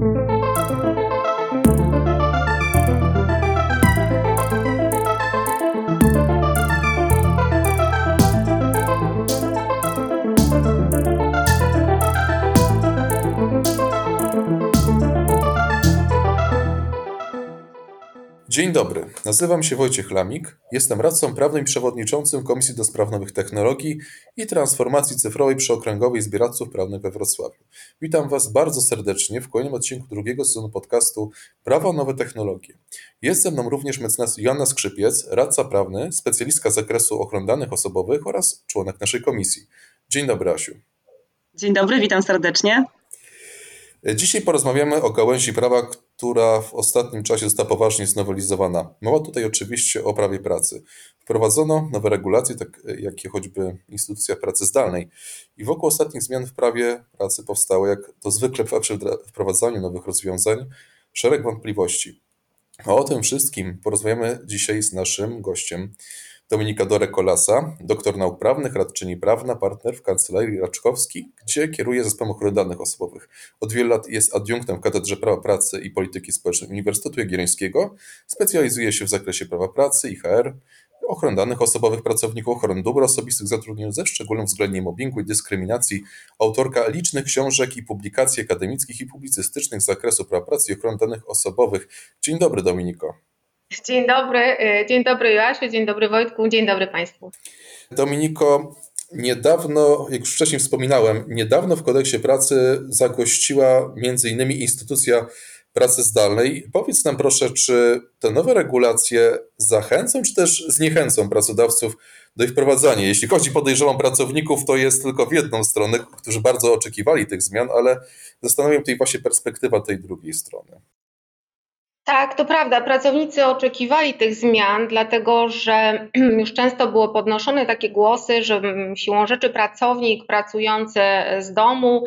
thank you Dzień dobry, nazywam się Wojciech Lamik, jestem radcą prawnym i przewodniczącym Komisji do Spraw Nowych Technologii i Transformacji Cyfrowej przy Okręgowej Zbieractw Prawnych we Wrocławiu. Witam Was bardzo serdecznie w kolejnym odcinku drugiego sezonu podcastu Prawo Nowe Technologie. Jest ze mną również mecenas Joanna Skrzypiec, radca prawny, specjalistka z zakresu ochrony danych osobowych oraz członek naszej komisji. Dzień dobry Asiu. Dzień dobry, witam serdecznie. Dzisiaj porozmawiamy o gałęzi prawa, która w ostatnim czasie została poważnie znowelizowana. Mowa tutaj oczywiście o prawie pracy. Wprowadzono nowe regulacje, tak jak choćby instytucja pracy zdalnej. I wokół ostatnich zmian w prawie pracy powstało, jak to zwykle przy wprowadzaniu nowych rozwiązań, szereg wątpliwości. A o tym wszystkim porozmawiamy dzisiaj z naszym gościem. Dominika Dorek-Kolasa, doktor nauk prawnych, radczyni prawna, partner w Kancelarii Raczkowski, gdzie kieruje zespołem ochrony danych osobowych. Od wielu lat jest adiunktem w Katedrze Prawa Pracy i Polityki Społecznej Uniwersytetu Jagiellońskiego. Specjalizuje się w zakresie prawa pracy i HR, ochrony danych osobowych pracowników, ochrony dóbr osobistych zatrudnionych ze szczególnym uwzględnieniem mobbingu i dyskryminacji. Autorka licznych książek i publikacji akademickich i publicystycznych z zakresu prawa pracy i ochrony danych osobowych. Dzień dobry Dominiko. Dzień dobry, y, dzień dobry Joasiu, dzień dobry Wojtku, dzień dobry Państwu. Dominiko, niedawno, jak już wcześniej wspominałem, niedawno w kodeksie pracy zagościła między innymi instytucja pracy zdalnej. Powiedz nam proszę, czy te nowe regulacje zachęcą, czy też zniechęcą pracodawców do ich wprowadzania? Jeśli chodzi podejrzewam pracowników, to jest tylko w jedną stronę, którzy bardzo oczekiwali tych zmian, ale zastanawiam tutaj właśnie perspektywa tej drugiej strony. Tak, to prawda. Pracownicy oczekiwali tych zmian, dlatego że już często było podnoszone takie głosy, że siłą rzeczy pracownik pracujący z domu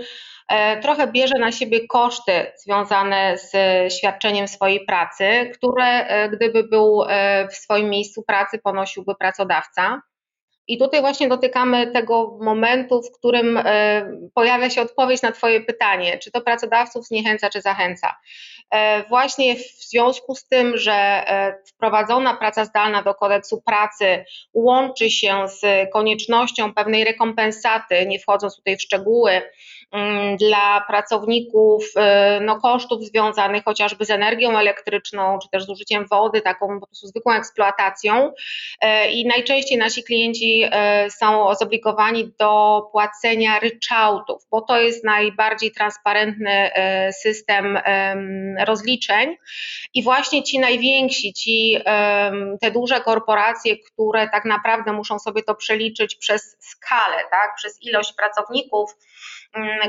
e, trochę bierze na siebie koszty związane z świadczeniem swojej pracy, które e, gdyby był e, w swoim miejscu pracy ponosiłby pracodawca. I tutaj właśnie dotykamy tego momentu, w którym pojawia się odpowiedź na Twoje pytanie, czy to pracodawców zniechęca, czy zachęca. E, właśnie w związku z tym, że e, wprowadzona praca zdalna do kodeksu pracy łączy się z koniecznością pewnej rekompensaty, nie wchodząc tutaj w szczegóły, dla pracowników e, no, kosztów związanych chociażby z energią elektryczną, czy też z użyciem wody, taką po prostu zwykłą eksploatacją. I najczęściej nasi klienci są zobligowani do płacenia ryczałtów, bo to jest najbardziej transparentny system rozliczeń i właśnie ci najwięksi, ci te duże korporacje, które tak naprawdę muszą sobie to przeliczyć przez skalę, tak, przez ilość pracowników, mm,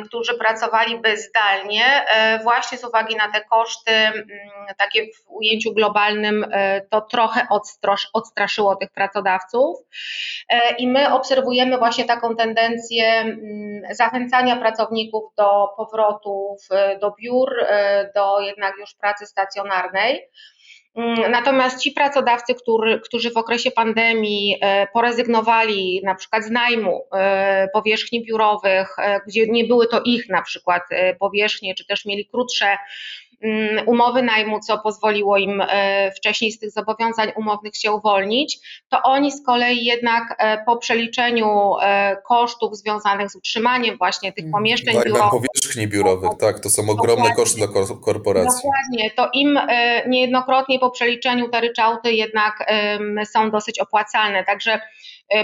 którzy pracowaliby zdalnie, e, właśnie z uwagi na te koszty, mm, takie w ujęciu globalnym, e, to trochę odstraszyło tych pracodawców. E, I my obserwujemy właśnie taką tendencję mm, zachęcania pracowników do powrotów do biur, do jednak już pracy stacjonarnej. Mm, natomiast ci pracodawcy, który, którzy w okresie pandemii e, porezygnowali na przykład z najmu e, powierzchni biurowych, e, gdzie nie były to ich na przykład powierzchnie, czy też mieli krótsze umowy najmu, co pozwoliło im e, wcześniej z tych zobowiązań umownych się uwolnić, to oni z kolei jednak e, po przeliczeniu e, kosztów związanych z utrzymaniem właśnie tych pomieszczeń Najmem biurowych. powierzchni biurowych, tak, to są ogromne koszty dla korporacji. Dokładnie, to im niejednokrotnie po przeliczeniu te ryczałty jednak są dosyć opłacalne, także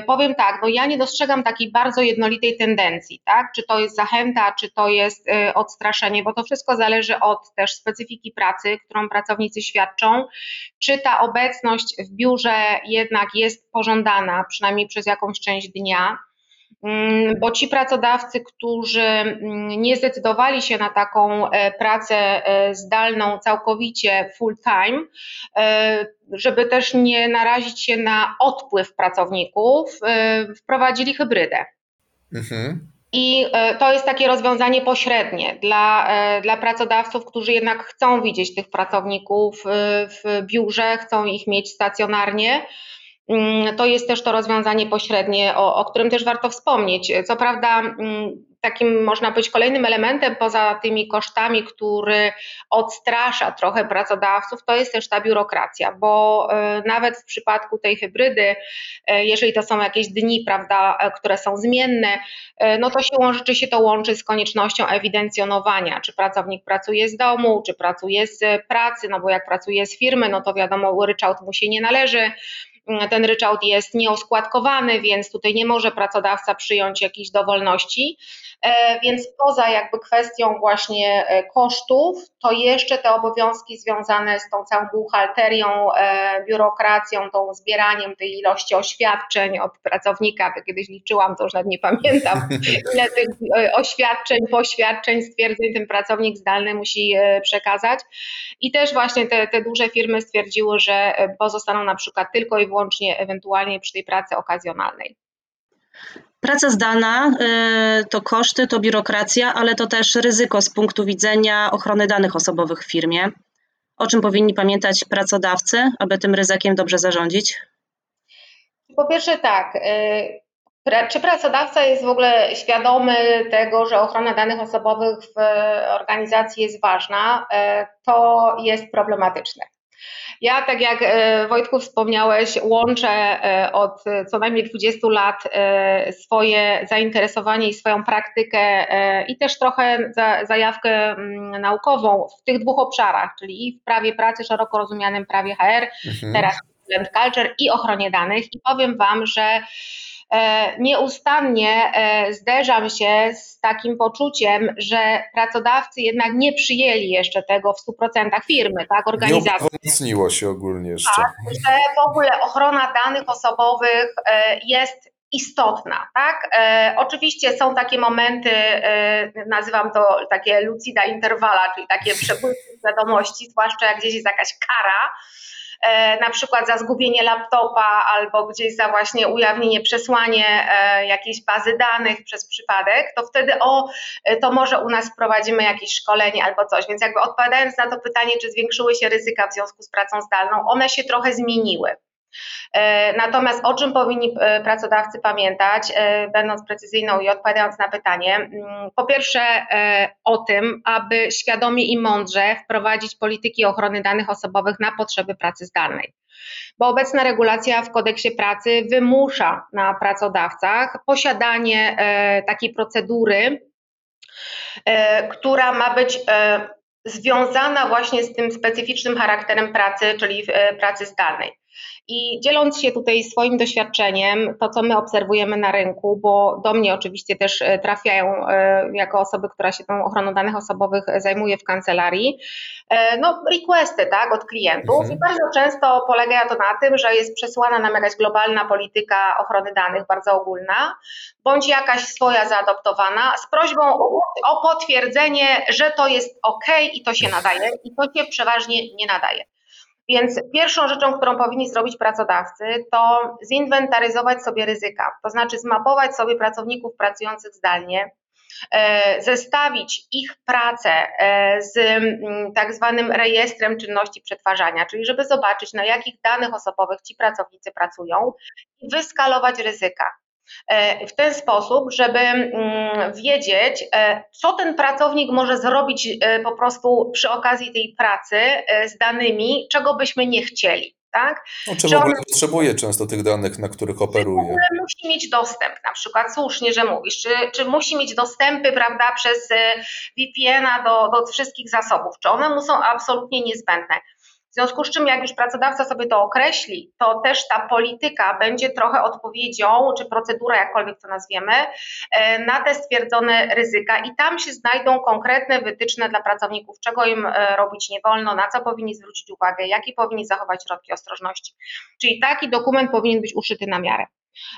powiem tak, no ja nie dostrzegam takiej bardzo jednolitej tendencji, tak? Czy to jest zachęta, czy to jest e, odstraszenie, bo to wszystko zależy od też specyfiki pracy, którą pracownicy świadczą, czy ta obecność w biurze jednak jest pożądana, przynajmniej przez jakąś część dnia. Mm, bo ci pracodawcy, którzy mm, nie zdecydowali się na taką e, pracę e, zdalną całkowicie full time, e, żeby też nie narazić się na odpływ pracowników, wprowadzili hybrydę. Mhm. I to jest takie rozwiązanie pośrednie dla, dla pracodawców, którzy jednak chcą widzieć tych pracowników w biurze, chcą ich mieć stacjonarnie to jest też to rozwiązanie pośrednie, o, o, którym też warto wspomnieć. Co prawda, mm, takim, można powiedzieć, kolejnym elementem poza tymi kosztami, który odstrasza trochę pracodawców, to jest też ta biurokracja, bo e, nawet w przypadku tej hybrydy, e, jeżeli to są jakieś dni, prawda, e, które są zmienne, no to siłą rzeczy się to łączy z koniecznością ewidencjonowania, czy pracownik pracuje z domu, czy pracuje z pracy, no bo jak pracuje z firmy, no to wiadomo, ryczałt mu się nie należy ten ryczałt jest nieoskładkowany, więc tutaj nie może pracodawca przyjąć jakichś dowolności. E, więc poza jakby kwestią właśnie e, kosztów, to jeszcze te obowiązki związane z tą całą buchalterią, e, biurokracją, tą zbieraniem tej ilości oświadczeń od pracownika, to kiedyś liczyłam, to już nawet nie pamiętam, ile tych oświadczeń, poświadczeń, stwierdzeń ten pracownik zdalny musi przekazać. I też właśnie te, te duże firmy stwierdziły, że pozostaną na przykład tylko i wyłącznie ewentualnie przy tej pracy okazjonalnej. Praca zdalna y, to koszty, to biurokracja, ale to też ryzyko z punktu widzenia ochrony danych osobowych w firmie. O czym powinni pamiętać pracodawcy, aby tym ryzykiem dobrze zarządzić? Po pierwsze, tak. Y, czy pracodawca jest w ogóle świadomy tego, że ochrona danych osobowych w organizacji jest ważna? Y, to jest problematyczne. Ja, tak jak e, Wojtku wspomniałeś, łączę e, od co najmniej 20 lat e, swoje zainteresowanie i swoją praktykę i też trochę zajawkę mm, naukową w tych dwóch obszarach, czyli i w prawie pracy, szeroko rozumianym prawie HR, mhm. teraz culture i ochronie danych. I powiem Wam, że E, nieustannie e, zderzam się z takim poczuciem, że pracodawcy jednak nie przyjęli jeszcze tego w 100% firmy, tak, organizacji. Nie wzmocniło się ogólnie jeszcze. Tak, że w ogóle ochrona danych osobowych e, jest istotna, tak? E, oczywiście są takie momenty, e, nazywam to takie lucida interwala, czyli takie przepływy wiadomości, zwłaszcza jak gdzieś jest jakaś kara, E, na przykład za zgubienie laptopa albo gdzieś za właśnie ujawnienie, przesłanie e, jakiejś bazy danych przez przypadek, to wtedy o, e, to może u nas wprowadzimy jakieś szkolenie albo coś. Więc jakby odpowiadając na to pytanie, czy zwiększyły się ryzyka w związku z pracą zdalną, one się trochę zmieniły. E, natomiast o czym powinni e, pracodawcy pamiętać, e, będąc precyzyjną i odpowiadając na pytanie? Mm, po pierwsze, o tym, aby świadomie i mądrze wprowadzić polityki ochrony danych osobowych na potrzeby pracy zdalnej. Bo obecna regulacja w kodeksie pracy wymusza na pracodawcach posiadanie takiej procedury, która ma być związana właśnie z tym specyficznym charakterem pracy, czyli pracy zdalnej. I dzieląc się tutaj swoim doświadczeniem, to co my obserwujemy na rynku, bo do mnie oczywiście też e, trafiają e, jako osoby, która się tą ochroną danych osobowych zajmuje w kancelarii, e, no requesty tak, od klientów mhm. i bardzo często polega to na tym, że jest przesłana nam jakaś globalna polityka ochrony danych, bardzo ogólna, bądź jakaś swoja zaadoptowana z prośbą o, o potwierdzenie, że to jest ok i to się nadaje i to się przeważnie nie nadaje. Więc pierwszą rzeczą, którą powinni zrobić pracodawcy, to zinwentaryzować sobie ryzyka, to znaczy zmapować sobie pracowników pracujących zdalnie, e, zestawić ich pracę e, z mm, tak zwanym rejestrem czynności przetwarzania, czyli żeby zobaczyć, na jakich danych osobowych ci pracownicy pracują i wyskalować ryzyka. E, w ten sposób, żeby mm, wiedzieć, e, co ten pracownik może zrobić e, po prostu przy okazji tej pracy z danymi, czego byśmy nie chcieli. Tak? No, czy w ogóle on, potrzebuje często tych danych, na których operuje? Musi mieć dostęp, na przykład słusznie, że mówisz, czy, czy musi mieć dostępy prawda, przez VPN-a do, do wszystkich zasobów, czy one mu są absolutnie niezbędne. W związku z czym, jak już pracodawca sobie to określi, to też ta polityka będzie trochę odpowiedzią, czy procedura, jakkolwiek to nazwiemy, e, na te stwierdzone ryzyka i tam się znajdą konkretne wytyczne dla pracowników, czego im e, robić nie wolno, na co powinni zwrócić uwagę, jakie powinni zachować środki ostrożności. Czyli taki dokument powinien być uszyty na miarę.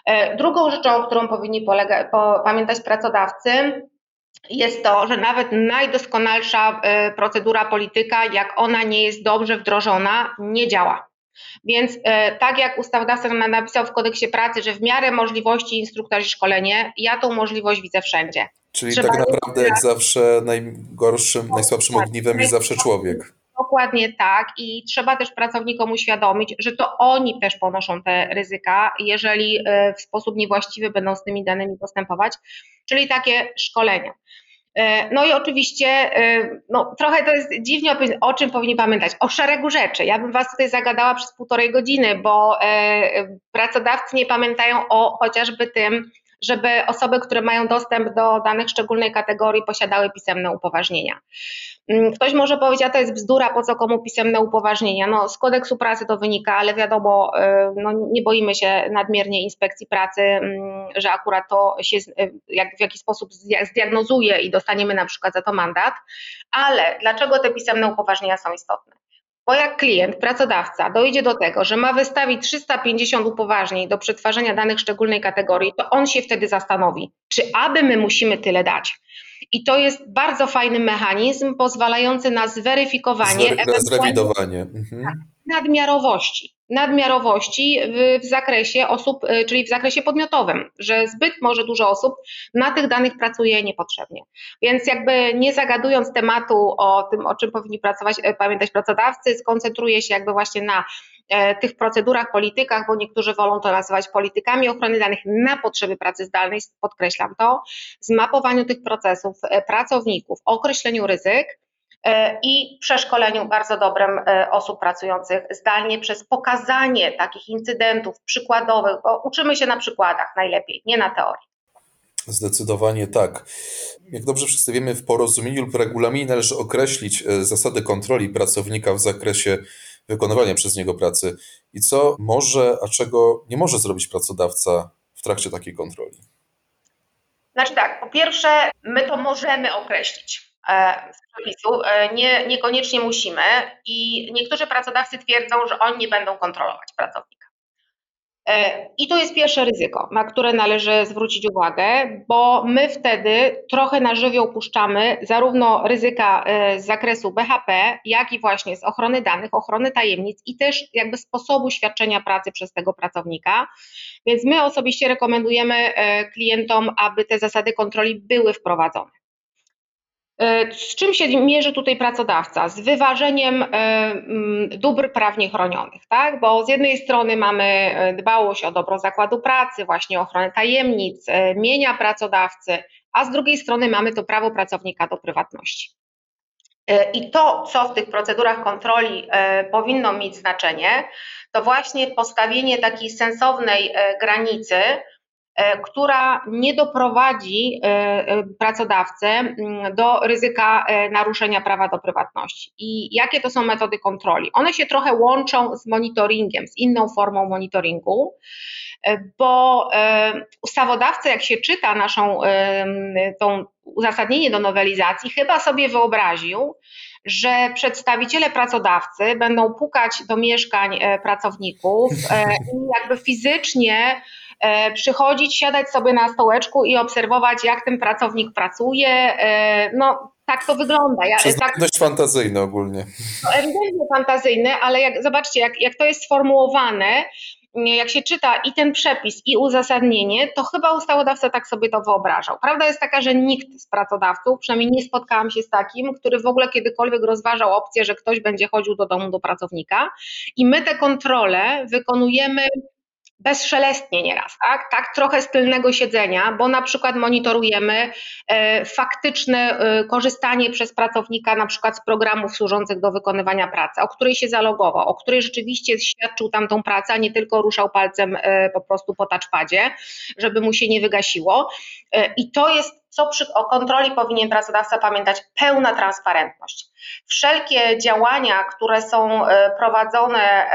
E, drugą rzeczą, którą powinni polega, po, pamiętać pracodawcy, jest to, że nawet najdoskonalsza e, procedura polityka, jak ona nie jest dobrze wdrożona, nie działa. Więc e, tak jak ustawodawca napisał w kodeksie pracy, że w miarę możliwości instruktor i szkolenie, ja tą możliwość widzę wszędzie. Czyli Trzeba tak naprawdę jak zawsze najgorszym, najsłabszym ogniwem jest zawsze człowiek. Dokładnie tak i trzeba też pracownikom uświadomić, że to oni też ponoszą te ryzyka, jeżeli e, w sposób niewłaściwy będą z tymi danymi postępować, czyli takie szkolenia. E, no i oczywiście, e, no, trochę to jest dziwnie, o czym powinni pamiętać. O szeregu rzeczy. Ja bym Was tutaj zagadała przez półtorej godziny, bo pracodawcy nie pamiętają o chociażby tym, żeby osoby, które mają dostęp do danych szczególnej kategorii, posiadały pisemne upoważnienia. Mm, ktoś może powiedzieć, a to jest bzdura, po co komu pisemne upoważnienia? No, z kodeksu pracy to wynika, ale wiadomo, y, no, nie boimy się nadmiernie inspekcji pracy, mm, że akurat to się y, jak, w jakiś sposób zdiagnozuje i dostaniemy na przykład za to mandat. Ale dlaczego te pisemne upoważnienia są istotne? Bo jak klient, pracodawca dojdzie do tego, że ma wystawić 350 upoważnień do przetwarzania danych szczególnej kategorii, to on się wtedy zastanowi, czy aby my musimy tyle dać. I to jest bardzo fajny mechanizm pozwalający na zweryfikowanie, zrewidowanie. Mhm. nadmiarowości nadmiarowości w, w, zakresie osób, y, czyli w zakresie podmiotowym, że zbyt może dużo osób na tych danych pracuje niepotrzebnie. Więc jakby nie zagadując tematu o tym, o czym powinni pracować, y, pamiętać pracodawcy, skoncentruję się jakby właśnie na e, tych procedurach, politykach, bo niektórzy wolą to nazywać politykami ochrony danych na potrzeby pracy zdalnej, podkreślam to, zmapowaniu tych procesów e, pracowników, określeniu ryzyk, E, i przeszkoleniu bardzo dobrym e, osób pracujących zdalnie przez pokazanie takich incydentów przykładowych, bo uczymy się na przykładach najlepiej, nie na teorii. Zdecydowanie tak. Jak dobrze wszyscy wiemy, w porozumieniu lub regulaminie należy określić e, zasady kontroli pracownika w zakresie wykonywania przez niego pracy i co może, a czego nie może zrobić pracodawca w trakcie takiej kontroli. Znaczy tak, po pierwsze, my to możemy określić z przepisu, e, nie, niekoniecznie musimy i niektórzy pracodawcy twierdzą, że oni nie będą kontrolować pracownika. E, I to jest pierwsze ryzyko, na które należy zwrócić uwagę, bo my wtedy trochę na żywioł puszczamy zarówno ryzyka e, z zakresu BHP, jak i właśnie z ochrony danych, ochrony tajemnic i też jakby sposobu świadczenia pracy przez tego pracownika. Więc my osobiście rekomendujemy klientom, aby te zasady kontroli były wprowadzone. E, z czym się mierzy tutaj pracodawca? Z wyważeniem e, mm, dóbr prawnie chronionych, tak? Bo z jednej strony mamy e, dbałość o dobro zakładu pracy, właśnie ochronę tajemnic, mienia pracodawcy, a z drugiej strony mamy to prawo pracownika do prywatności. I to, co w tych procedurach kontroli powinno mieć znaczenie, to właśnie postawienie takiej sensownej granicy, która nie doprowadzi e, e, pracodawcę do ryzyka naruszenia prawa do prywatności. I jakie to są metody kontroli? One się trochę łączą z monitoringiem, z inną formą monitoringu, bo ustawodawca, jak się czyta naszą tą uzasadnienie do nowelizacji, chyba sobie wyobraził, że przedstawiciele pracodawcy będą pukać do mieszkań pracowników i jakby fizycznie E, przychodzić, siadać sobie na stołeczku i obserwować, jak ten pracownik pracuje. E, no, tak to wygląda. Ja, tak, dość fantazyjne ogólnie. No, ewidentnie fantazyjne, ale jak, zobaczcie, jak, jak to jest sformułowane, jak się czyta i ten przepis, i uzasadnienie, to chyba ustawodawca tak sobie to wyobrażał. Prawda jest taka, że nikt z pracodawców, przynajmniej nie spotkałam się z takim, który w ogóle kiedykolwiek rozważał opcję, że ktoś będzie chodził do domu do pracownika. I my te kontrole wykonujemy bezszelestnie nieraz, tak? tak trochę z tylnego siedzenia, bo na przykład monitorujemy e, faktyczne e, korzystanie przez pracownika na przykład z programów służących do wykonywania pracy, o której się zalogował, o której rzeczywiście świadczył tamtą pracę, a nie tylko ruszał palcem e, po prostu po touchpadzie, żeby mu się nie wygasiło. E, I to jest co przy o kontroli powinien pracodawca pamiętać? Pełna transparentność. Wszelkie działania, które są e, prowadzone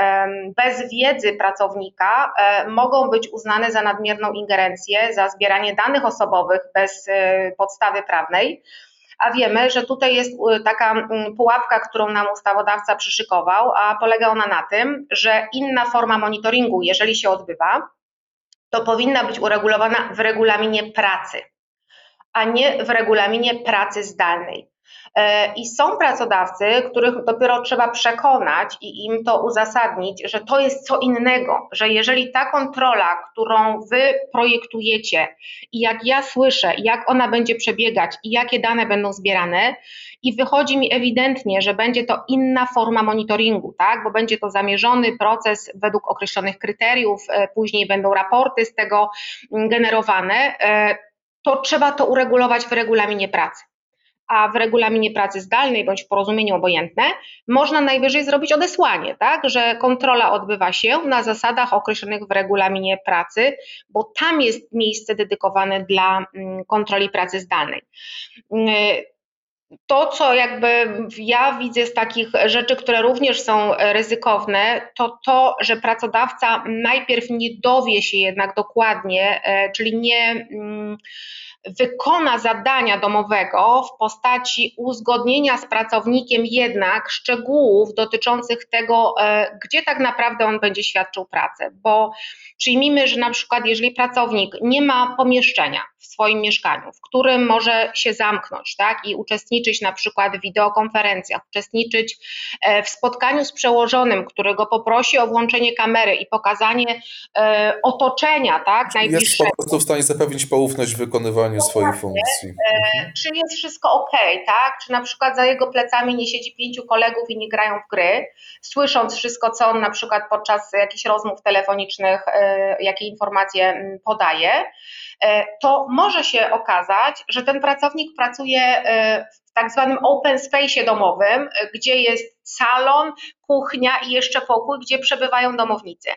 bez wiedzy pracownika, e, mogą być uznane za nadmierną ingerencję, za zbieranie danych osobowych bez e, podstawy prawnej. A wiemy, że tutaj jest taka pułapka, którą nam ustawodawca przyszykował, a polega ona na tym, że inna forma monitoringu, jeżeli się odbywa, to powinna być uregulowana w regulaminie pracy a nie w regulaminie pracy zdalnej. E, I są pracodawcy, których dopiero trzeba przekonać i im to uzasadnić, że to jest co innego, że jeżeli ta kontrola, którą wy projektujecie i jak ja słyszę, jak ona będzie przebiegać i jakie dane będą zbierane, i wychodzi mi ewidentnie, że będzie to inna forma monitoringu, tak? bo będzie to zamierzony proces według określonych kryteriów, e, później będą raporty z tego mm, generowane, e, to trzeba to uregulować w regulaminie pracy a w regulaminie pracy zdalnej bądź w porozumieniu obojętne można najwyżej zrobić odesłanie, tak, że kontrola odbywa się na zasadach określonych w regulaminie pracy, bo tam jest miejsce dedykowane dla mm, kontroli pracy zdalnej. To, co jakby ja widzę z takich rzeczy, które również są ryzykowne, to to, że pracodawca najpierw nie dowie się jednak dokładnie, e, czyli nie mm, wykona zadania domowego w postaci uzgodnienia z pracownikiem jednak szczegółów dotyczących tego, e, gdzie tak naprawdę on będzie świadczył pracę, bo przyjmijmy, że na przykład jeżeli pracownik nie ma pomieszczenia w swoim mieszkaniu, w którym może się zamknąć tak, i uczestniczyć na przykład w wideokonferencjach, uczestniczyć e, w spotkaniu z przełożonym, który go poprosi o włączenie kamery i pokazanie e, otoczenia tak, najbliższego. Jest po prostu w stanie zapewnić poufność w wykonywaniu swojej funkcji. E, czy jest wszystko ok, tak? Czy na przykład za jego plecami nie siedzi pięciu kolegów i nie grają w gry, słysząc wszystko, co on na przykład podczas jakichś rozmów telefonicznych, jakie informacje podaje. E, to może się okazać, że ten pracownik pracuje e, w tak zwanym open space domowym, gdzie jest salon, kuchnia i jeszcze pokój, gdzie przebywają domownicy.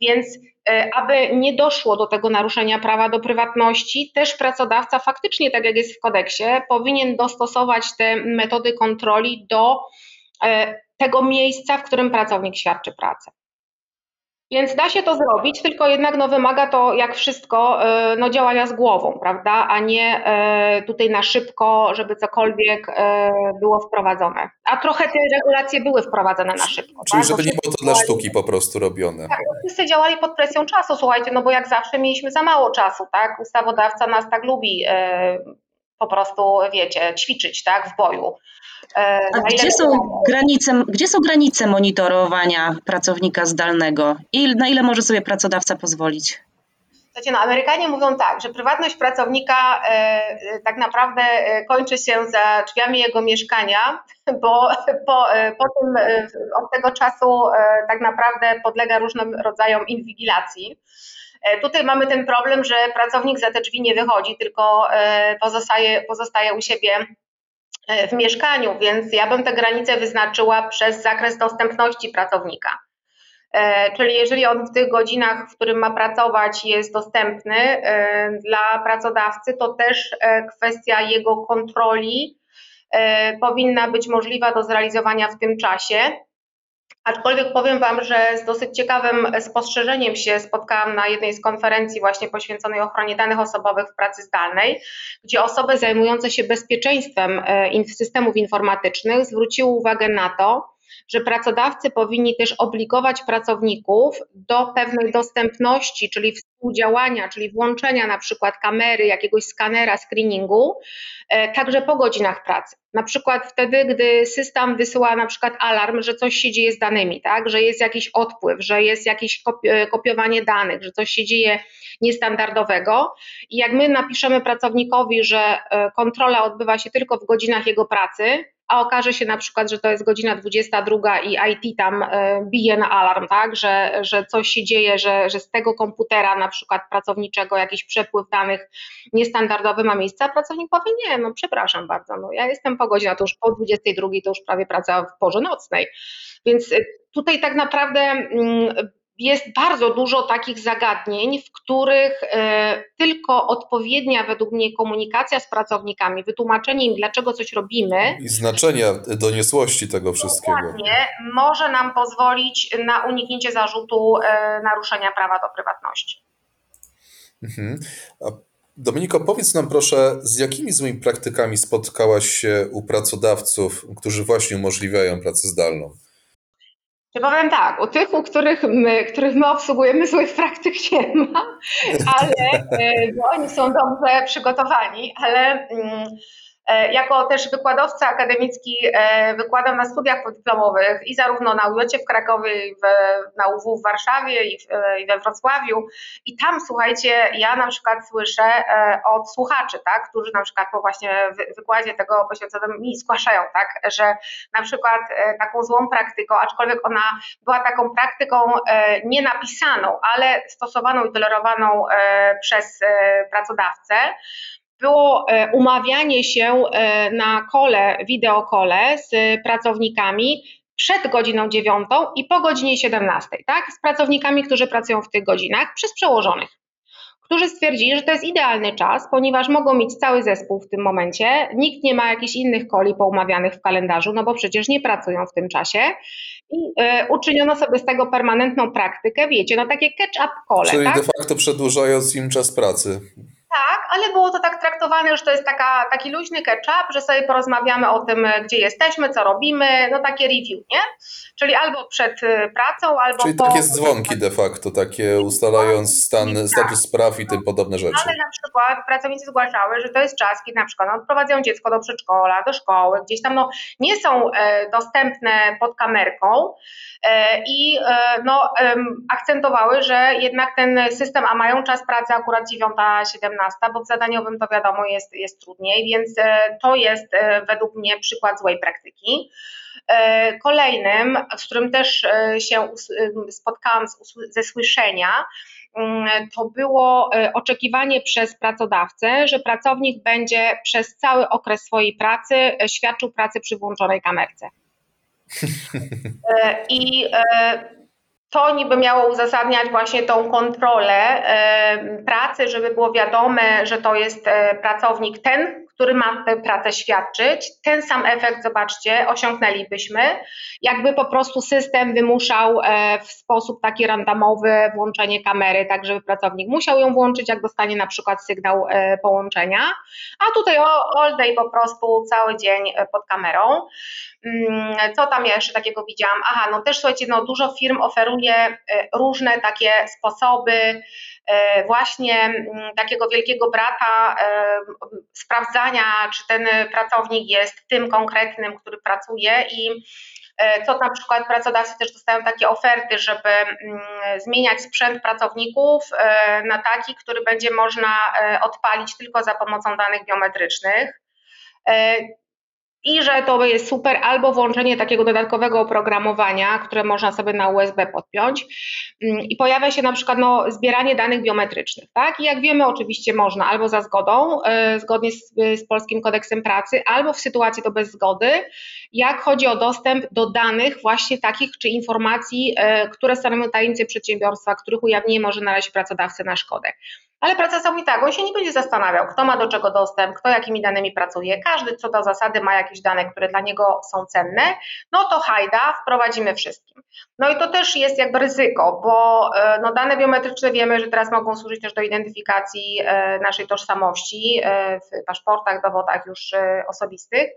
Więc e, aby nie doszło do tego naruszenia prawa do prywatności, też pracodawca faktycznie, tak jak jest w kodeksie, powinien dostosować te metody kontroli do tego miejsca, w którym pracownik świadczy pracę. Więc da się to zrobić, tylko jednak no, wymaga to jak wszystko e, no, działania z głową, prawda, a nie e, tutaj na szybko, żeby cokolwiek e, było wprowadzone. A trochę te regulacje były wprowadzone na szybko. Czyli tak? żeby nie było to dla sztuki po prostu robione. Tak, wszyscy działali pod presją czasu, słuchajcie, no bo jak zawsze mieliśmy za mało czasu, tak? Ustawodawca nas tak lubi po prostu, wiecie, ćwiczyć, tak, w boju. E, A gdzie są, granice, gdzie są granice monitorowania pracownika zdalnego? I na ile może sobie pracodawca pozwolić? Słuchajcie, no, Amerykanie mówią tak, że prywatność pracownika e, tak naprawdę e, kończy się za drzwiami jego mieszkania, bo po, e, po tym, e, od tego czasu e, tak naprawdę podlega różnym rodzajom inwigilacji. Tutaj mamy ten problem, że pracownik za te drzwi nie wychodzi, tylko pozostaje, pozostaje u siebie E, w mieszkaniu, więc ja bym tę granicę wyznaczyła przez zakres dostępności pracownika. E, czyli jeżeli on w tych godzinach, w którym ma pracować, jest dostępny e, dla pracodawcy, to też kwestia jego kontroli powinna być możliwa do zrealizowania w tym czasie. Aczkolwiek powiem Wam, że z dosyć ciekawym spostrzeżeniem się spotkałam na jednej z konferencji właśnie poświęconej ochronie danych osobowych w pracy zdalnej, gdzie osoby zajmujące się bezpieczeństwem e, systemów informatycznych zwróciły uwagę na to, że pracodawcy powinni też obligować pracowników do pewnej dostępności, czyli współdziałania, czyli włączenia na przykład kamery, jakiegoś skanera, screeningu, e, także po godzinach pracy. Na przykład wtedy, gdy system wysyła na przykład alarm, że coś się dzieje z danymi, tak? że jest jakiś odpływ, że jest jakieś e, kopiowanie danych, że coś się dzieje niestandardowego. I jak my napiszemy pracownikowi, że e, kontrola odbywa się tylko w godzinach jego pracy, a okaże się na przykład, że to jest godzina 22 i IT tam e, bije na alarm, tak, że, że coś się dzieje, że, że z tego komputera na przykład pracowniczego jakiś przepływ danych niestandardowy ma miejsce, a pracownik powie nie, no przepraszam bardzo, no ja jestem po godzinie, to już po 22 to już prawie praca w porze nocnej. Więc e, tutaj tak naprawdę mm, jest bardzo dużo takich zagadnień, w których e, tylko odpowiednia według mnie komunikacja z pracownikami, wytłumaczenie im, dlaczego coś robimy. I znaczenia doniosłości tego wszystkiego. Dokładnie, może nam pozwolić na uniknięcie zarzutu e, naruszenia prawa do prywatności. Mhm. Dominiko, powiedz nam proszę, z jakimi złymi praktykami spotkałaś się u pracodawców, którzy właśnie umożliwiają pracę zdalną? Czy powiem tak, u tych, u których my, których my obsługujemy, złych praktyk nie ma, ale e, bo oni są dobrze przygotowani, ale mm, jako też wykładowca akademicki e, wykładam na studiach podyplomowych i zarówno na UJ w Krakowie, i w, na UW w Warszawie i, w, e, i we Wrocławiu. I tam, słuchajcie, ja na przykład słyszę od słuchaczy, tak, którzy na przykład po właśnie wykładzie tego poświęconym mi zgłaszają, tak, że na przykład taką złą praktyką, aczkolwiek ona była taką praktyką nienapisaną, ale stosowaną i tolerowaną przez pracodawcę, było e, umawianie się e, na kole, wideokole z pracownikami przed godziną 9 i po godzinie 17, tak? Z pracownikami, którzy pracują w tych godzinach, przez przełożonych, którzy stwierdzili, że to jest idealny czas, ponieważ mogą mieć cały zespół w tym momencie, nikt nie ma jakichś innych koli poumawianych w kalendarzu, no bo przecież nie pracują w tym czasie i y, uczyniono sobie z tego permanentną praktykę, wiecie, no takie catch-up kole, Czyli tak? de facto przedłużając im czas pracy. Tak, ale było to tak traktowane, że to jest taka, taki luźny catch-up, że sobie porozmawiamy o tym, gdzie jesteśmy, co robimy, no takie review, nie? Czyli albo przed y, pracą, albo Czyli po... takie dzwonki de facto, takie ustalając stan, status spraw i tym podobne rzeczy. Ale na przykład pracownicy zgłaszały, że to jest czas, kiedy na przykład no, odprowadzają dziecko do przedszkola, do szkoły, gdzieś tam no, nie są e, dostępne pod kamerką e, i e, no, akcentowały, że jednak ten system, a mają czas pracy akurat 9-17, bo w zadaniowym to wiadomo jest, jest trudniej, więc e, to jest e, według mnie przykład złej praktyki. E, kolejnym, z którym też się spotkałam ze słyszenia, mm, to było oczekiwanie przez pracodawcę, że pracownik będzie przez cały okres swojej pracy świadczył pracę przy włączonej kamerce. I to niby miało uzasadniać właśnie tą kontrolę pracy, żeby było wiadome, że to jest e, pracownik ten, który ma tę pracę świadczyć. Ten sam efekt, zobaczcie, osiągnęlibyśmy, jakby po prostu system wymuszał e, w sposób taki randomowy włączenie kamery, tak żeby pracownik musiał ją włączyć, jak dostanie na przykład sygnał e, połączenia, a tutaj all day po prostu cały dzień pod kamerą. Mm, co tam ja jeszcze takiego widziałam? Aha, no też słuchajcie, no dużo firm oferuje e, różne takie sposoby e, właśnie mm, takiego wielkiego brata e, sprawdzania, czy ten pracownik jest tym konkretnym, który pracuje i co na przykład pracodawcy też dostają takie oferty, żeby mm, zmieniać sprzęt pracowników na taki, który będzie można odpalić tylko za pomocą danych biometrycznych i że to jest super, albo włączenie takiego dodatkowego oprogramowania, które można sobie na USB podpiąć mm, i pojawia się na przykład no, zbieranie danych biometrycznych, tak? I jak wiemy, oczywiście można albo za zgodą, yy, zgodnie z, z Polskim Kodeksem Pracy, albo w sytuacji to bez zgody, jak chodzi o dostęp do danych właśnie takich czy informacji, yy, które stanowią tajemnicę przedsiębiorstwa, których ujawnienie może naleźć pracodawcy na szkodę. Ale pracodawca tak, on się nie będzie zastanawiał, kto ma do czego dostęp, kto jakimi danymi pracuje. Każdy co do zasady ma jakieś dane, które dla niego są cenne. No to hajda, wprowadzimy wszystkim. No i to też jest jakby ryzyko, bo e, no, dane biometryczne wiemy, że teraz mogą służyć też do identyfikacji e, naszej tożsamości e, w paszportach, dowodach już osobistych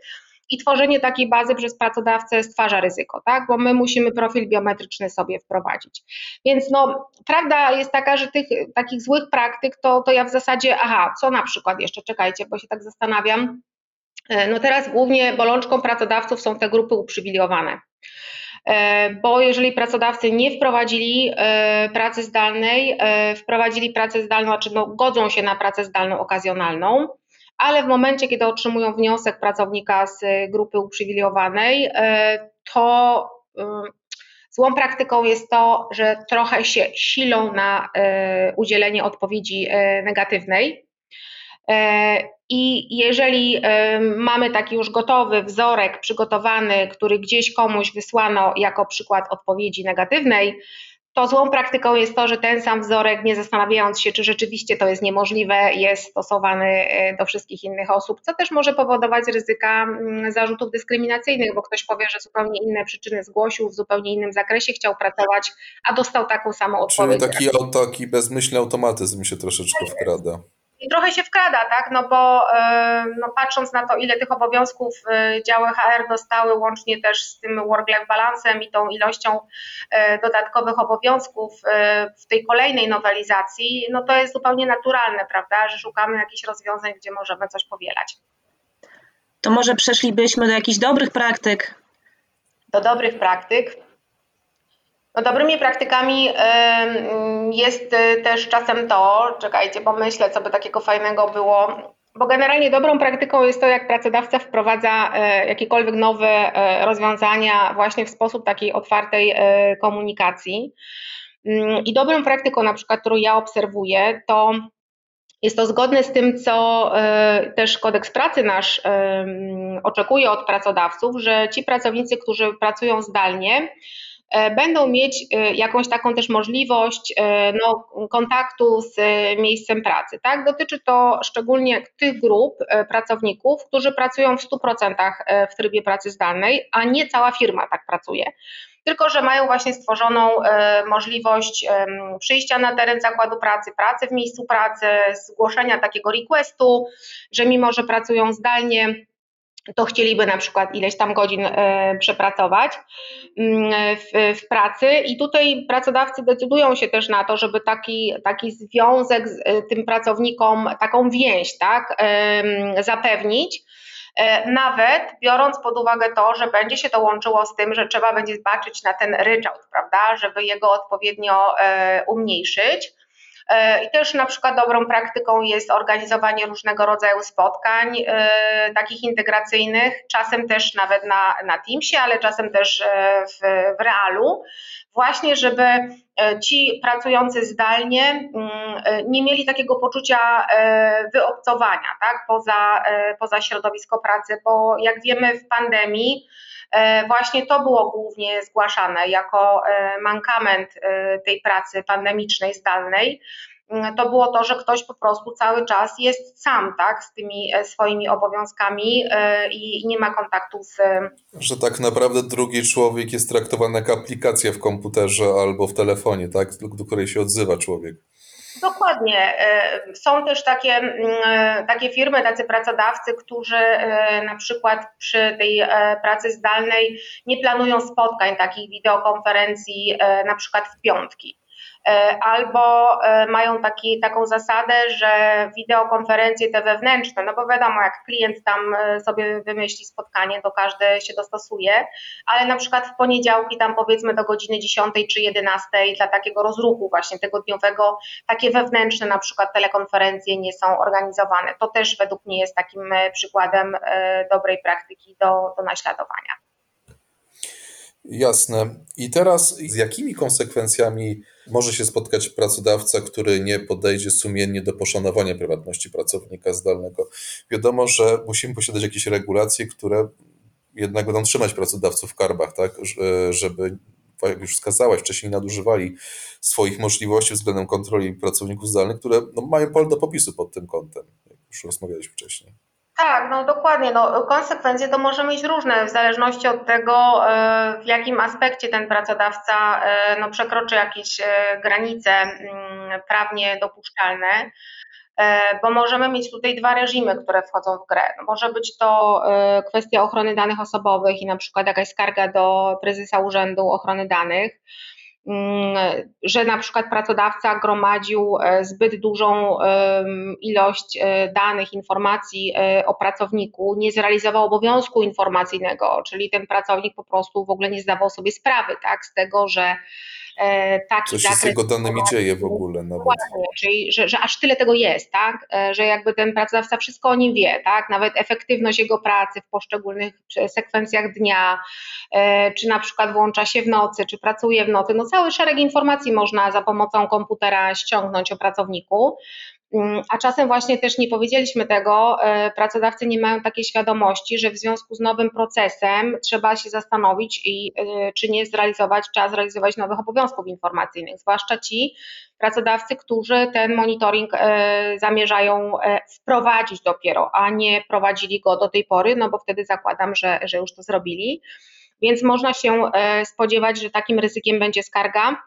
i tworzenie takiej bazy przez pracodawcę stwarza ryzyko, tak? bo my musimy profil biometryczny sobie wprowadzić. Więc no, prawda jest taka, że tych takich złych praktyk to, to ja w zasadzie, aha, co na przykład jeszcze, czekajcie, bo się tak zastanawiam. E, no teraz głównie bolączką pracodawców są te grupy uprzywilejowane e, bo jeżeli pracodawcy nie wprowadzili e, pracy zdalnej, wprowadzili pracę zdalną, znaczy no, godzą się na pracę zdalną okazjonalną, ale w momencie, kiedy otrzymują wniosek pracownika z grupy uprzywilejowanej, e, to e, złą praktyką jest to, że trochę się silą na e, udzielenie odpowiedzi negatywnej. I jeżeli mamy taki już gotowy wzorek przygotowany, który gdzieś komuś wysłano jako przykład odpowiedzi negatywnej, to złą praktyką jest to, że ten sam wzorek, nie zastanawiając się, czy rzeczywiście to jest niemożliwe, jest stosowany e, do wszystkich innych osób, co też może powodować ryzyka mm, zarzutów dyskryminacyjnych, bo ktoś powie, że zupełnie inne przyczyny zgłosił, w zupełnie innym zakresie chciał pracować, a dostał taką samą odpowiedź. Czyli taki, taki bezmyślny automatyzm się troszeczkę wkrada. I trochę się wkrada, tak? No bo e, no patrząc na to, ile tych obowiązków e, działy HR dostały, łącznie też z tym work-life balansem i tą ilością e, dodatkowych obowiązków w tej kolejnej nowelizacji, no to jest zupełnie naturalne, prawda, że szukamy jakichś rozwiązań, gdzie możemy coś powielać. To może przeszlibyśmy do jakichś dobrych praktyk? Do dobrych praktyk. No, dobrymi praktykami jest y, też czasem to, czekajcie, pomyślę, co by takiego fajnego było, bo generalnie dobrą praktyką jest to, jak pracodawca wprowadza e, jakiekolwiek nowe e, rozwiązania właśnie w sposób takiej otwartej e, komunikacji. Mm, I dobrą praktyką, na przykład, którą ja obserwuję, to jest to zgodne z tym, co też kodeks pracy nasz oczekuje od pracodawców, że ci pracownicy, którzy pracują zdalnie, będą mieć e, jakąś taką też możliwość e, no, kontaktu z miejscem pracy. Tak? Dotyczy to szczególnie tych grup pracowników, którzy pracują w 100% w trybie pracy zdalnej, a nie cała firma tak pracuje tylko że mają właśnie stworzoną możliwość przyjścia na teren zakładu pracy, pracy w miejscu pracy, zgłoszenia takiego requestu, że mimo, że pracują zdalnie, to chcieliby na przykład ileś tam godzin e, przepracować mm, w, w, pracy i tutaj pracodawcy decydują się też na to, żeby taki, taki związek z e, tym pracownikom, taką więź tak, zapewnić. E, nawet biorąc pod uwagę to, że będzie się to łączyło z tym, że trzeba będzie zobaczyć na ten ryczałt, prawda, żeby jego odpowiednio umniejszyć. E, I też na przykład dobrą praktyką jest organizowanie różnego rodzaju spotkań, e, takich integracyjnych, czasem też nawet na, na Teamsie, ale czasem też e, w, w realu, właśnie żeby ci pracujący zdalnie mm, nie mieli takiego poczucia wyobcowania tak, poza, poza środowisko pracy, bo jak wiemy w pandemii, Właśnie to było głównie zgłaszane jako mankament tej pracy pandemicznej, zdalnej to było to, że ktoś po prostu cały czas jest sam, tak, z tymi e, swoimi obowiązkami e, i nie ma kontaktu z. Że tak naprawdę drugi człowiek jest traktowany jako aplikacja w komputerze albo w telefonie, tak, do której się odzywa człowiek. Dokładnie. E, są też takie, mm, takie firmy, tacy pracodawcy, którzy na przykład przy tej pracy zdalnej nie planują spotkań, takich wideokonferencji, na przykład w piątki. E, albo e, mają taki, taką zasadę, że wideokonferencje te wewnętrzne, no bo wiadomo, jak klient tam e, sobie wymyśli spotkanie, to każdy się dostosuje, ale na przykład w poniedziałki tam powiedzmy do godziny 10 czy 11 dla takiego rozruchu właśnie tygodniowego, takie wewnętrzne na przykład telekonferencje nie są organizowane. To też według mnie jest takim przykładem dobrej praktyki do, do naśladowania. Jasne. I teraz z jakimi konsekwencjami może się spotkać pracodawca, który nie podejdzie sumiennie do poszanowania prywatności pracownika zdalnego? Wiadomo, że musimy posiadać jakieś regulacje, które jednak będą trzymać pracodawców w karbach, tak, żeby, jak już wskazałaś, wcześniej nadużywali swoich możliwości względem kontroli pracowników zdalnych, które no, mają pole do popisu pod tym kątem, jak już rozmawialiśmy wcześniej. Tak, no dokładnie. No, konsekwencje to może mieć różne w zależności od tego, e, w jakim aspekcie ten pracodawca e, no, przekroczy jakieś e, granice mm, prawnie dopuszczalne, bo możemy mieć tutaj dwa reżimy, które wchodzą w grę. No, może być to kwestia ochrony danych osobowych i na przykład jakaś skarga do prezesa Urzędu Ochrony Danych że na przykład pracodawca gromadził e, zbyt dużą ilość e, danych, informacji e, o pracowniku, nie zrealizował obowiązku informacyjnego, czyli ten pracownik po prostu w ogóle nie zdawał sobie sprawy tak, z tego, że taki Co się z jego danymi dzieje w ogóle nawet. Dokładnie, czyli że, że aż tyle tego jest, tak? E, że jakby ten pracodawca wszystko o nim wie, tak? Nawet efektywność jego pracy w poszczególnych sekwencjach dnia, e, czy na przykład włącza się w nocy, czy pracuje w nocy, no cały szereg informacji można za pomocą komputera ściągnąć o pracowniku. Mm, a czasem właśnie też nie powiedzieliśmy tego, e, pracodawcy nie mają takiej świadomości, że w związku z nowym procesem trzeba się zastanowić, i, e, czy nie zrealizować, trzeba zrealizować nowych obowiązków informacyjnych, zwłaszcza ci pracodawcy, którzy ten monitoring e, zamierzają wprowadzić dopiero, a nie prowadzili go do tej pory, no bo wtedy zakładam, że, że już to zrobili. Więc można się spodziewać, że takim ryzykiem będzie skarga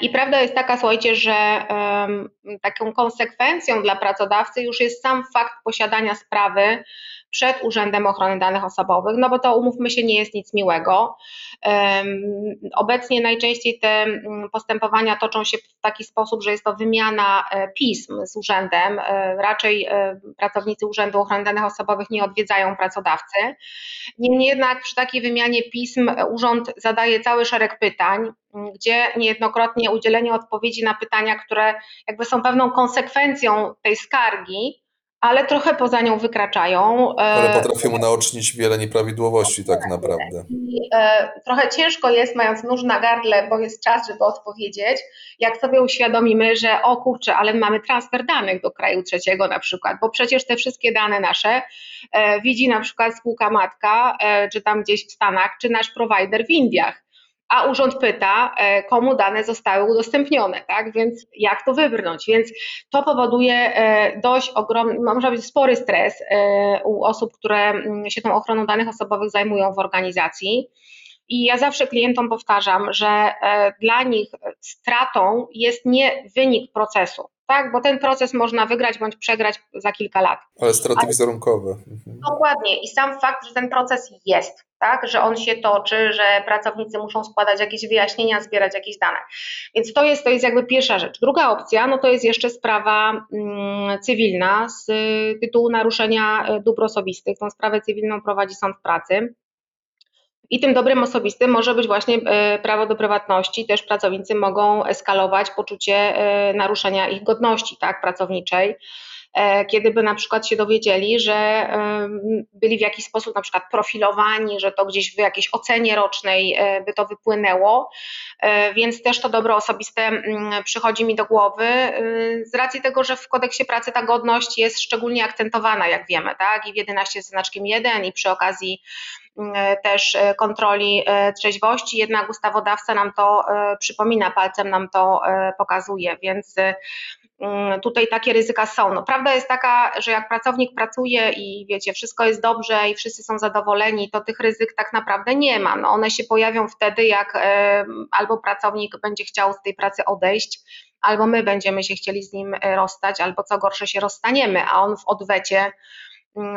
I prawda jest taka, słuchajcie, że um, taką konsekwencją dla pracodawcy już jest sam fakt posiadania sprawy przed Urzędem Ochrony Danych Osobowych, no bo to umówmy się, nie jest nic miłego. Obecnie najczęściej te mm, postępowania toczą się w taki sposób, że jest to wymiana e, pism z urzędem. E, raczej e, pracownicy Urzędu Ochrony Danych Osobowych nie odwiedzają pracodawcy. Niemniej jednak przy takiej wymianie pism urząd zadaje cały szereg pytań, gdzie niejednokrotnie udzielenie odpowiedzi na pytania, które jakby są pewną konsekwencją tej skargi, ale trochę poza nią wykraczają. Ale potrafią naocznić wiele nieprawidłowości tak naprawdę. I e, trochę ciężko jest, mając nóż na gardle, bo jest czas, żeby odpowiedzieć, jak sobie uświadomimy, że o kurczę, ale mamy transfer danych do kraju trzeciego na przykład, bo przecież te wszystkie dane nasze e, widzi na przykład spółka matka, e, czy tam gdzieś w Stanach, czy nasz prowajder w Indiach a urząd pyta, e, komu dane zostały udostępnione, tak? Więc jak to wybrnąć? Więc to powoduje e, dość ogromny, może być spory stres e, u osób, które mm, się tą ochroną danych osobowych zajmują w organizacji. I ja zawsze klientom powtarzam, że dla nich stratą jest nie wynik procesu, tak? Bo ten proces można wygrać bądź przegrać za kilka lat. Ale straty wizerunkowe. Mhm. Dokładnie. I sam fakt, że ten proces jest, tak? Że on się toczy, że pracownicy muszą składać jakieś wyjaśnienia, zbierać jakieś dane. Więc to jest, to jest jakby pierwsza rzecz. Druga opcja, no to jest jeszcze sprawa mm, cywilna z tytułu naruszenia e, dóbr osobistych. Tą sprawę cywilną prowadzi sąd pracy. I tym dobrym osobistym może być właśnie e, prawo do prywatności. Też pracownicy mogą eskalować poczucie e, naruszenia ich godności tak, pracowniczej kiedy by na przykład się dowiedzieli, że byli w jakiś sposób na przykład profilowani, że to gdzieś w jakiejś ocenie rocznej by to wypłynęło, więc też to dobro osobiste mm, przychodzi mi do głowy z racji tego, że w kodeksie pracy ta godność jest szczególnie akcentowana, jak wiemy, tak, i w 11 z znaczkiem 1 i przy okazji E, też e, kontroli e, trzeźwości, jednak ustawodawca nam to przypomina, palcem nam to pokazuje, więc mm, tutaj takie ryzyka są. No, prawda jest taka, że jak pracownik pracuje i wiecie, wszystko jest dobrze i wszyscy są zadowoleni, to tych ryzyk tak naprawdę nie ma. No, one się pojawią wtedy, jak albo pracownik będzie chciał z tej pracy odejść, albo my będziemy się chcieli z nim rozstać, albo co gorsze się rozstaniemy, a on w odwecie Mm,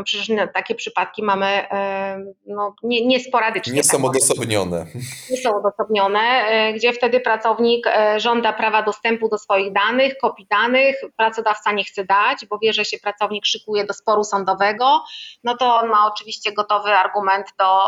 przecież takie przypadki mamy e, no, nie, nie sporadycznie. Nie są tak odosobnione. Nie są odosobnione, e, gdzie wtedy pracownik e, żąda prawa dostępu do swoich danych, kopii danych, pracodawca nie chce dać, bo wie, że się pracownik szykuje do sporu sądowego, no to on ma oczywiście gotowy argument do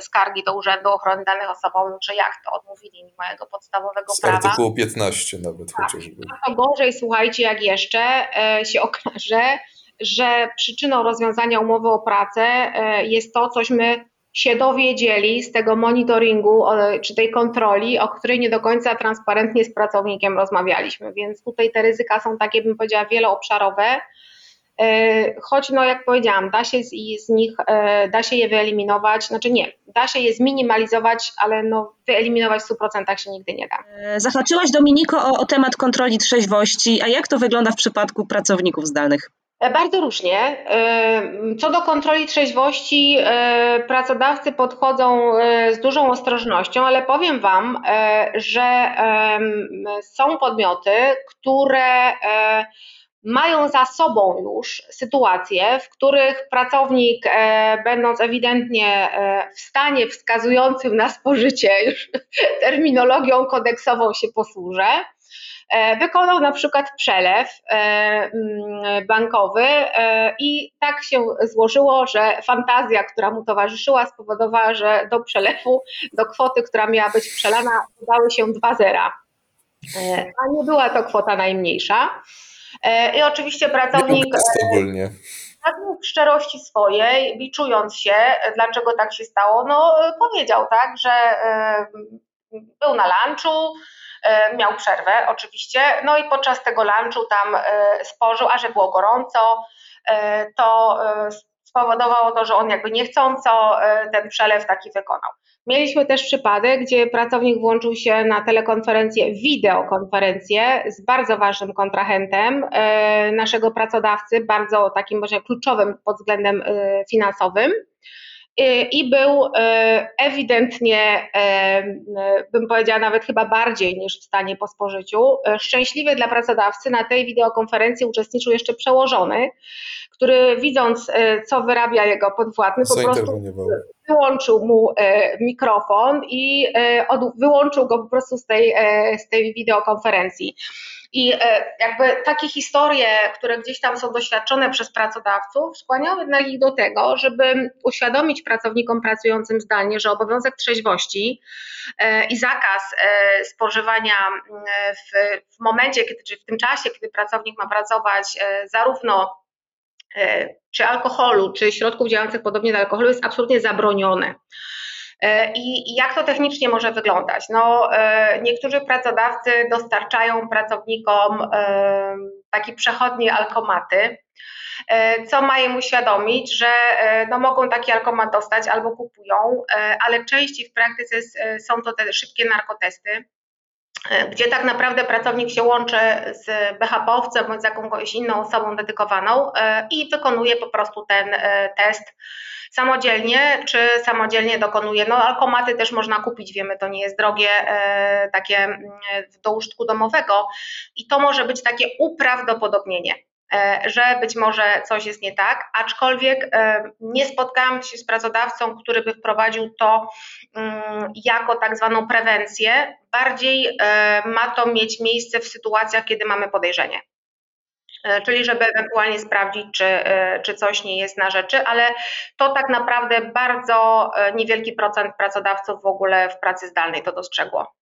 skargi do Urzędu Ochrony Danych Osobowych, że jak to odmówili mi mojego podstawowego Z prawa. artykułu 15 nawet tak. chociażby. A to gorzej, słuchajcie, jak jeszcze się okaże, że przyczyną rozwiązania umowy o pracę e, jest to, cośmy się dowiedzieli z tego monitoringu czy tej kontroli, o której nie do końca transparentnie z pracownikiem rozmawialiśmy. Więc tutaj te ryzyka są takie, bym powiedziała, wieloobszarowe. E, choć, no jak powiedziałam, da się z, nich, e, da się je wyeliminować, znaczy nie, da się je zminimalizować, ale no wyeliminować w 100% się nigdy nie da. Zahaczyłaś Dominiko o, o temat kontroli trzeźwości, a jak to wygląda w przypadku pracowników zdalnych? E, bardzo różnie. E, co do kontroli trzeźwości, e, pracodawcy podchodzą z dużą ostrożnością, ale powiem Wam, że są podmioty, które mają za sobą już sytuacje, w których pracownik, będąc ewidentnie w stanie wskazującym na spożycie, już terminologią kodeksową się posłużę, wykonał na przykład przelew e, mm, bankowy e, i tak się złożyło, że fantazja, która mu towarzyszyła, spowodowała, że do przelewu, do kwoty, która miała być przelana, dodały się dwa zera. A nie była to kwota najmniejsza. I oczywiście pracownik. Ogólnie w szczerości swojej, biczując się, dlaczego tak się stało, no powiedział tak, że był na lunchu, E, miał przerwę oczywiście, no i podczas tego lunchu tam e, spożył, a że było gorąco, e, to spowodowało to, że on jakby niechcąco ten przelew taki wykonał. Mieliśmy też przypadek, gdzie pracownik włączył się na telekonferencję, wideokonferencję z bardzo ważnym kontrahentem naszego pracodawcy, bardzo takim może kluczowym pod względem finansowym. I był ewidentnie, bym powiedziała nawet chyba bardziej niż w stanie po spożyciu. Szczęśliwie dla pracodawcy na tej wideokonferencji uczestniczył jeszcze przełożony, który widząc co wyrabia jego podwładny po prostu wyłączył mu mikrofon i wyłączył go po prostu z tej, z tej wideokonferencji. I e, jakby takie historie, które gdzieś tam są doświadczone przez pracodawców, skłaniały jednak ich do tego, żeby uświadomić pracownikom pracującym zdalnie, że obowiązek trzeźwości e, i zakaz e, spożywania w, w momencie, kiedy, czy w tym czasie, kiedy pracownik ma pracować, zarówno czy alkoholu, czy środków działających podobnie do alkoholu jest absolutnie zabronione. E, I jak to technicznie może wyglądać? No, e, niektórzy pracodawcy dostarczają pracownikom e, takie przechodnie alkomaty, co ma im uświadomić, że no, mogą taki alkomat dostać albo kupują, ale częściej w praktyce są to te szybkie narkotesty, gdzie tak naprawdę pracownik się łączy z BHP-owcem bądź z jakąś inną osobą dedykowaną i wykonuje po prostu ten test samodzielnie, czy samodzielnie dokonuje. No alkomaty też można kupić, wiemy, to nie jest drogie, e, takie mm, do użytku domowego i to może być takie uprawdopodobnienie e, że być może coś jest nie tak, aczkolwiek e, nie spotkałam się z pracodawcą, który by wprowadził to mm, jako tak zwaną prewencję. Bardziej ma to mieć miejsce w sytuacjach, kiedy mamy podejrzenie. E, czyli żeby ewentualnie sprawdzić, czy, e, czy coś nie jest na rzeczy, ale to tak naprawdę bardzo e, niewielki procent pracodawców w ogóle w pracy zdalnej to dostrzegło.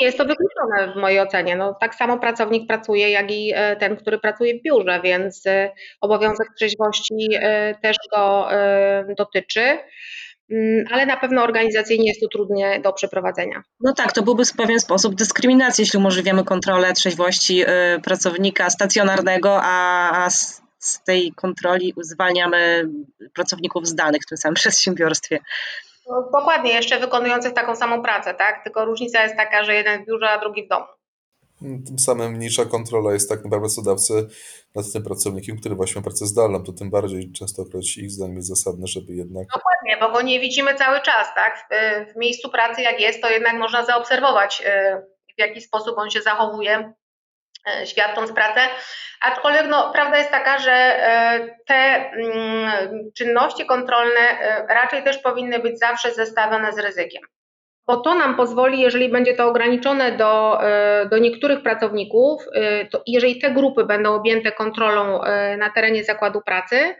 Nie jest to wykluczone w mojej ocenie. No, tak samo pracownik pracuje, jak i ten, który pracuje w biurze, więc obowiązek trzeźwości też go dotyczy. Mm, ale na pewno organizacyjnie jest to trudne do przeprowadzenia. No tak, to byłby w pewien sposób dyskryminacja, jeśli umożliwiamy kontrolę trzeźwości y, pracownika stacjonarnego, a z tej kontroli zwalniamy pracowników zdalnych w tym samym przedsiębiorstwie. No, dokładnie, jeszcze wykonujących taką samą pracę, tak? Tylko różnica jest taka, że jeden w biurze, a drugi w domu. Tym samym mniejsza kontrola jest tak naprawdę pracodawcy nad tym pracownikiem, który właśnie ma pracę zdalną, to tym bardziej częstokroć ich zdaniem jest zasadne, żeby jednak... Dokładnie, bo go nie widzimy cały czas, tak? W, w miejscu pracy jak jest, to jednak można zaobserwować, y, w jaki sposób on się zachowuje, y, świadcząc pracę. Aczkolwiek no, prawda jest taka, że y, te mm, czynności kontrolne raczej też powinny być zawsze zestawione z ryzykiem bo to nam pozwoli, jeżeli będzie to ograniczone do, e, do niektórych pracowników, e, to jeżeli te grupy będą objęte kontrolą e, na terenie zakładu pracy,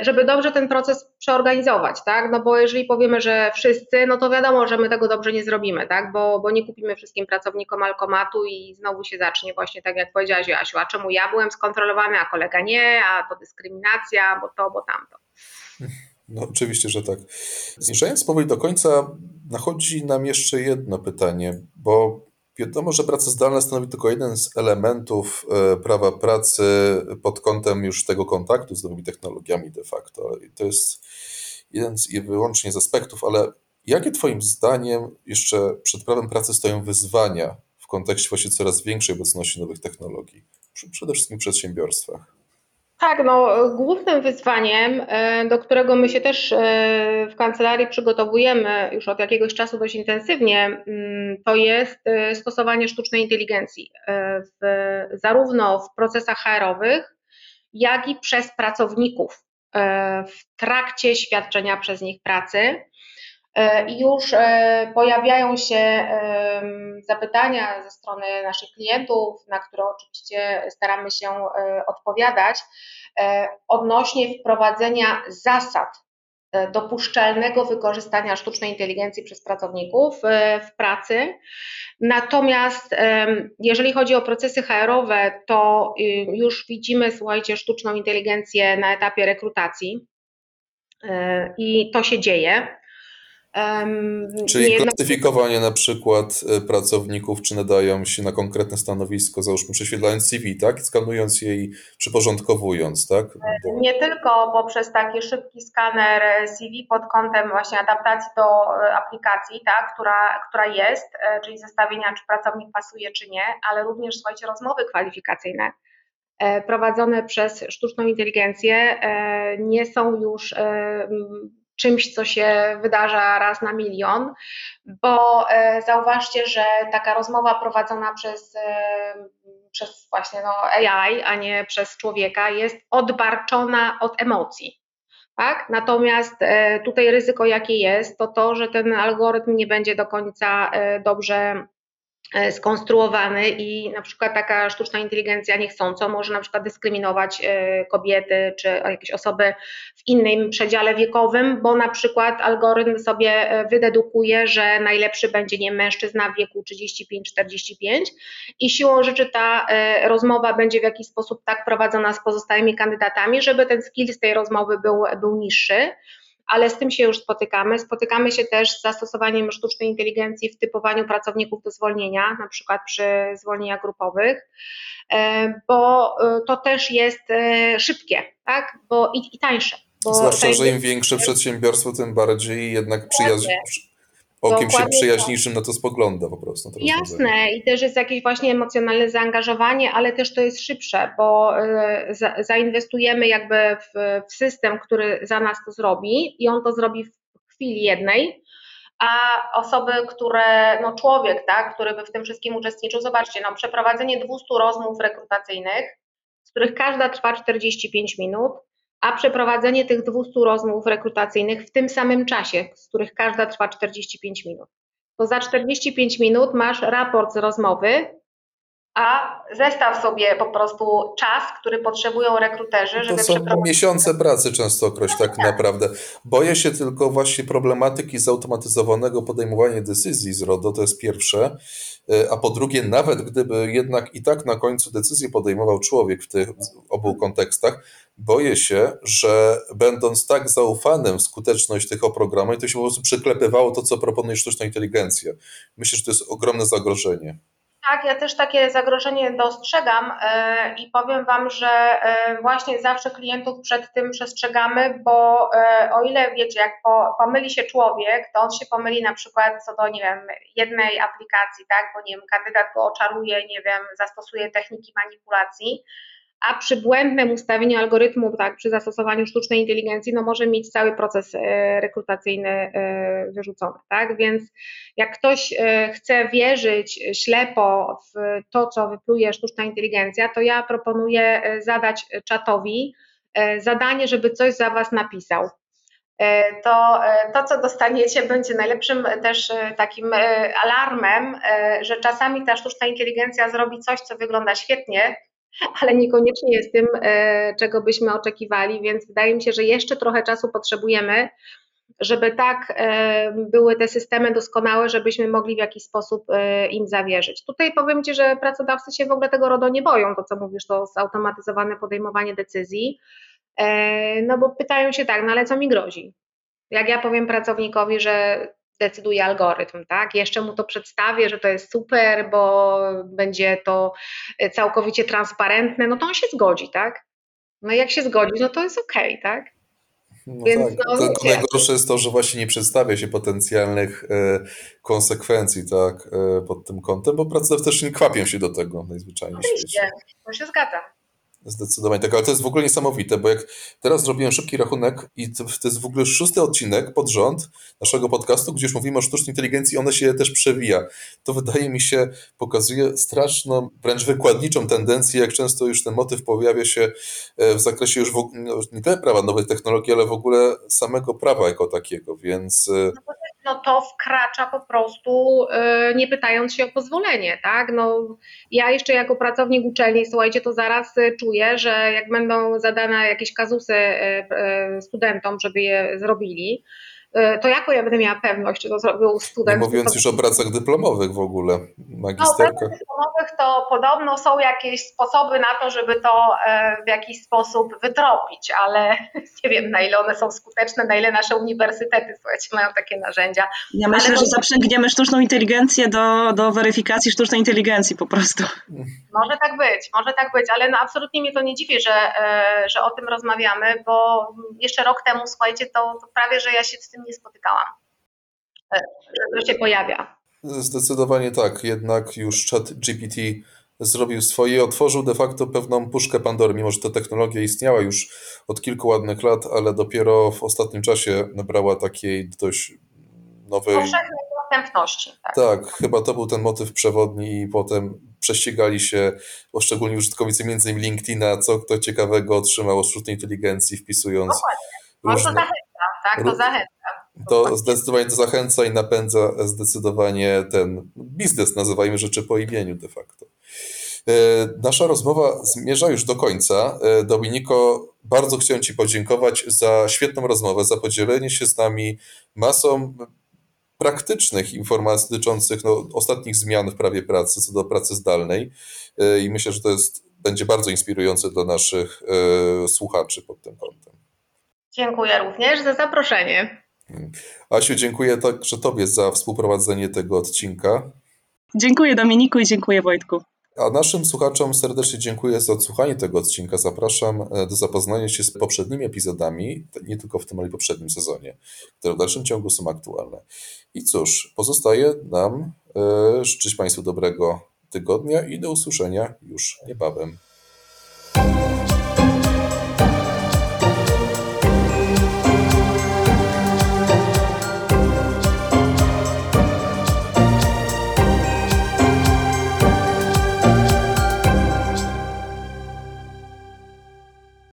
żeby dobrze ten proces przeorganizować, tak? No bo jeżeli powiemy, że wszyscy, no to wiadomo, że my tego dobrze nie zrobimy, tak? Bo, bo nie kupimy wszystkim pracownikom alkomatu i znowu się zacznie właśnie tak jak powiedziałaś Jasiu, a czemu ja byłem skontrolowany, a kolega nie, a to dyskryminacja, bo to, bo tamto. No oczywiście, że tak. Zmierzając powoli do końca, nachodzi nam jeszcze jedno pytanie, bo wiadomo, że praca zdalna stanowi tylko jeden z elementów e, prawa pracy pod kątem już tego kontaktu z nowymi technologiami de facto. I to jest jeden z, wyłącznie z aspektów, ale jakie Twoim zdaniem jeszcze przed prawem pracy stoją wyzwania w kontekście właśnie coraz większej obecności nowych technologii, przede wszystkim w przedsiębiorstwach? Tak, no, głównym wyzwaniem, e, do którego my się też e, w kancelarii przygotowujemy już od jakiegoś czasu dość intensywnie, mm, to jest e, stosowanie sztucznej inteligencji w, zarówno w procesach HR-owych, jak i przez pracowników w trakcie świadczenia przez nich pracy. I już pojawiają się zapytania ze strony naszych klientów, na które oczywiście staramy się odpowiadać, odnośnie wprowadzenia zasad dopuszczalnego wykorzystania sztucznej inteligencji przez pracowników w pracy. Natomiast jeżeli chodzi o procesy HR-owe, to y, już widzimy, słuchajcie, sztuczną inteligencję na etapie rekrutacji i to się dzieje. Czyli nie, klasyfikowanie na przykład e, pracowników, czy nadają się na konkretne stanowisko, załóżmy prześwietlając CV, tak? Skanując je i przyporządkowując, tak? Bo... Nie tylko poprzez taki szybki skaner CV pod kątem właśnie adaptacji do e, aplikacji, tak? która, która jest, e, czyli zestawienia, czy pracownik pasuje, czy nie, ale również, słuchajcie, rozmowy kwalifikacyjne prowadzone przez sztuczną inteligencję nie są już czymś, co się wydarza raz na milion, bo e, zauważcie, że taka rozmowa prowadzona przez, e, przez właśnie no AI, a nie przez człowieka, jest odbarczona od emocji. Tak? Natomiast e, tutaj ryzyko, jakie jest, to to, że ten algorytm nie będzie do końca dobrze skonstruowany i na przykład taka sztuczna inteligencja niechcąco może na przykład dyskryminować e, kobiety czy jakieś osoby w innym przedziale wiekowym, bo na przykład algorytm sobie e, wydedukuje, że najlepszy będzie nie mężczyzna w wieku 35-45 i siłą rzeczy ta rozmowa będzie w jakiś sposób tak prowadzona z pozostałymi kandydatami, żeby ten skill z tej rozmowy był, był niższy ale z tym się już spotykamy. Spotykamy się też z zastosowaniem sztucznej inteligencji w typowaniu pracowników do zwolnienia, na przykład przy zwolnieniach grupowych, e, bo e, to też jest e, szybkie, tak? bo i, i tańsze. Bo Zwłaszcza, że im większe przedsiębiorstwo, tym bardziej jednak przyjaźń, okiem się przyjaźniejszym na to spogląda po prostu. To Jasne i też jest jakieś właśnie emocjonalne zaangażowanie, ale też to jest szybsze, bo za, zainwestujemy jakby w, w system, który za nas to zrobi i on to zrobi w chwili jednej, a osoby, które, no człowiek, tak, który by w tym wszystkim uczestniczył, zobaczcie, no przeprowadzenie 200 rozmów rekrutacyjnych, z których każda trwa 45 minut, a przeprowadzenie tych 200 rozmów rekrutacyjnych w tym samym czasie, z których każda trwa 45 minut. To za 45 minut masz raport z rozmowy, a zestaw sobie po prostu czas, który potrzebują rekruterzy, żeby To są miesiące pracy częstokroć tak, tak naprawdę. Boję się tylko właśnie problematyki zautomatyzowanego podejmowania decyzji z RODO, to jest pierwsze, e, a po drugie nawet gdyby jednak i tak na końcu decyzję podejmował człowiek w tych obu kontekstach, boję się, że będąc tak zaufanym w skuteczność tych oprogramowań, to się po prostu przyklepywało to, co proponuje sztuczna inteligencja. Myślę, że to jest ogromne zagrożenie. Tak, ja też takie zagrożenie dostrzegam e, i powiem Wam, że e, właśnie zawsze klientów przed tym przestrzegamy, bo e, o ile wiecie, jak pomyli się człowiek, to on się pomyli na przykład co do, nie wiem, jednej aplikacji, tak, bo nie wiem, kandydat go oczaruje, nie wiem, zastosuje techniki manipulacji, a przy błędnym ustawieniu algorytmu, tak, przy zastosowaniu sztucznej inteligencji, no może mieć cały proces e, rekrutacyjny e, wyrzucony, tak, więc jak ktoś e, chce wierzyć ślepo w to, co wypluje sztuczna inteligencja, to ja proponuję zadać czatowi zadanie, żeby coś za Was napisał. To, to, co dostaniecie, będzie najlepszym też takim alarmem, że czasami ta sztuczna inteligencja zrobi coś, co wygląda świetnie, ale niekoniecznie jest tym, e, czego byśmy oczekiwali, więc wydaje mi się, że jeszcze trochę czasu potrzebujemy, żeby tak e, były te systemy doskonałe, żebyśmy mogli w jakiś sposób e, im zawierzyć. Tutaj powiem Ci, że pracodawcy się w ogóle tego RODO nie boją, to co mówisz, to zautomatyzowane podejmowanie decyzji, no bo pytają się tak, no ale co mi grozi? Jak ja powiem pracownikowi, że decyduje algorytm, tak? Jeszcze mu to przedstawię, że to jest super, bo będzie to całkowicie transparentne, no to on się zgodzi, tak? No jak się zgodzi, no to jest okej, okay, tak? No Więc, tak. No, Tylko najgorsze jest to, że właśnie nie przedstawia się potencjalnych e, konsekwencji tak, e, pod tym kątem, bo pracodawcy też nie kwapią się do tego najzwyczajniej w świecie. To się zgadza. Zdecydowanie tak, ale to jest w ogóle niesamowite, bo jak teraz zrobiłem szybki rachunek i to, jest w ogóle szósty odcinek pod rząd naszego podcastu, gdzie już mówimy o sztucznej inteligencji, ona się też przewija. To wydaje mi się pokazuje straszną, wręcz wykładniczą tendencję, jak często już ten motyw pojawia się e, w zakresie już w, no, nie tyle prawa nowych technologii, ale w ogóle samego prawa jako takiego, więc... E, no no to wkracza po prostu y, nie pytając się o pozwolenie, tak? No, ja jeszcze jako pracownik uczelni, słuchajcie, to zaraz y, czuję, że jak będą zadane jakieś kazusy y, studentom, żeby je zrobili, to jaką ja będę miała pewność, czy to zrobił student? Nie mówiąc już o pracach dyplomowych w ogóle, magisterkach. No, pracach dyplomowych to podobno są jakieś sposoby na to, żeby to e, w jakiś sposób wytropić, ale nie wiem na ile one są skuteczne, na ile nasze uniwersytety słuchajcie, mają takie narzędzia. Ja myślę, ale że to... zaprzęgniemy sztuczną inteligencję do, do weryfikacji sztucznej inteligencji po prostu. Może tak być, może tak być, ale no absolutnie mnie to nie dziwi, że, e, że o tym rozmawiamy, bo jeszcze rok temu, słuchajcie, to, to prawie, że ja się z tym nie spotykałam, że się pojawia. Zdecydowanie tak. Jednak już chat GPT zrobił swoje, otworzył de facto pewną puszkę Pandory, mimo że ta technologia istniała już od kilku ładnych lat, ale dopiero w ostatnim czasie nabrała takiej dość nowej. Powszechnej dostępności. Tak. Tak, chyba to był ten motyw przewodni i potem prześcigali się, szczególnie użytkownicy między innymi LinkedIna, co kto ciekawego otrzymał od sztucznej inteligencji, wpisując to różne... tak? To zachęca. To zdecydowanie to zachęca i napędza zdecydowanie ten biznes, nazywajmy rzeczy po imieniu de facto. E, Nasza rozmowa zmierza już do końca. E, Dominiko, bardzo chciałem Ci podziękować za świetną rozmowę, za podzielenie się z nami masą praktycznych informacji dotyczących no, ostatnich zmian w prawie pracy co do pracy zdalnej E, i myślę, że to jest, będzie bardzo inspirujące dla naszych e, słuchaczy pod tym kątem. Dziękuję również za zaproszenie. Asiu, dziękuję także Tobie za współprowadzenie tego odcinka. Dziękuję Dominiku i dziękuję Wojtku. A naszym słuchaczom serdecznie dziękuję za odsłuchanie tego odcinka. Zapraszam e, do zapoznania się z poprzednimi epizodami, nie tylko w tym, ale i poprzednim sezonie, które w dalszym ciągu są aktualne. I cóż, pozostaje nam e, życzyć Państwu dobrego tygodnia i do usłyszenia już niebawem.